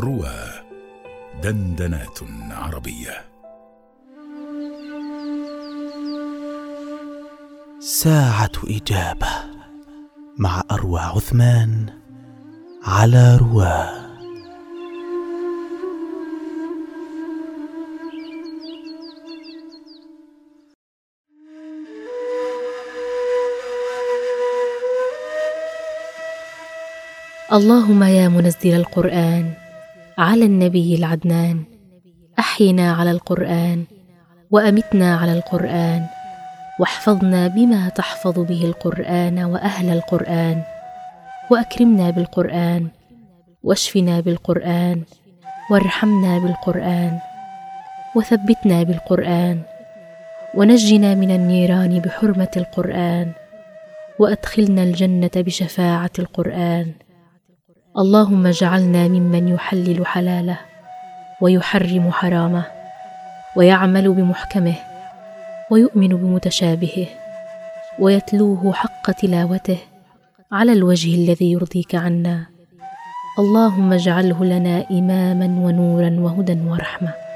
روى دندنات عربية. ساعة إجابة مع أروى عثمان على رواه اللهم يا منزل القرآن على النبي العدنان. أحينا على القرآن وأمتنا على القرآن واحفظنا بما تحفظ به القرآن وأهل القرآن وأكرمنا بالقرآن واشفنا بالقرآن وارحمنا بالقرآن وثبتنا بالقرآن ونجنا من النيران بحرمة القرآن وأدخلنا الجنة بشفاعة القرآن اللهم اجعلنا ممن يحلل حلاله ويحرم حرامه ويعمل بمحكمه ويؤمن بمتشابهه ويتلوه حق تلاوته على الوجه الذي يرضيك عنا. اللهم اجعله لنا إماما ونورا وهدى ورحمة.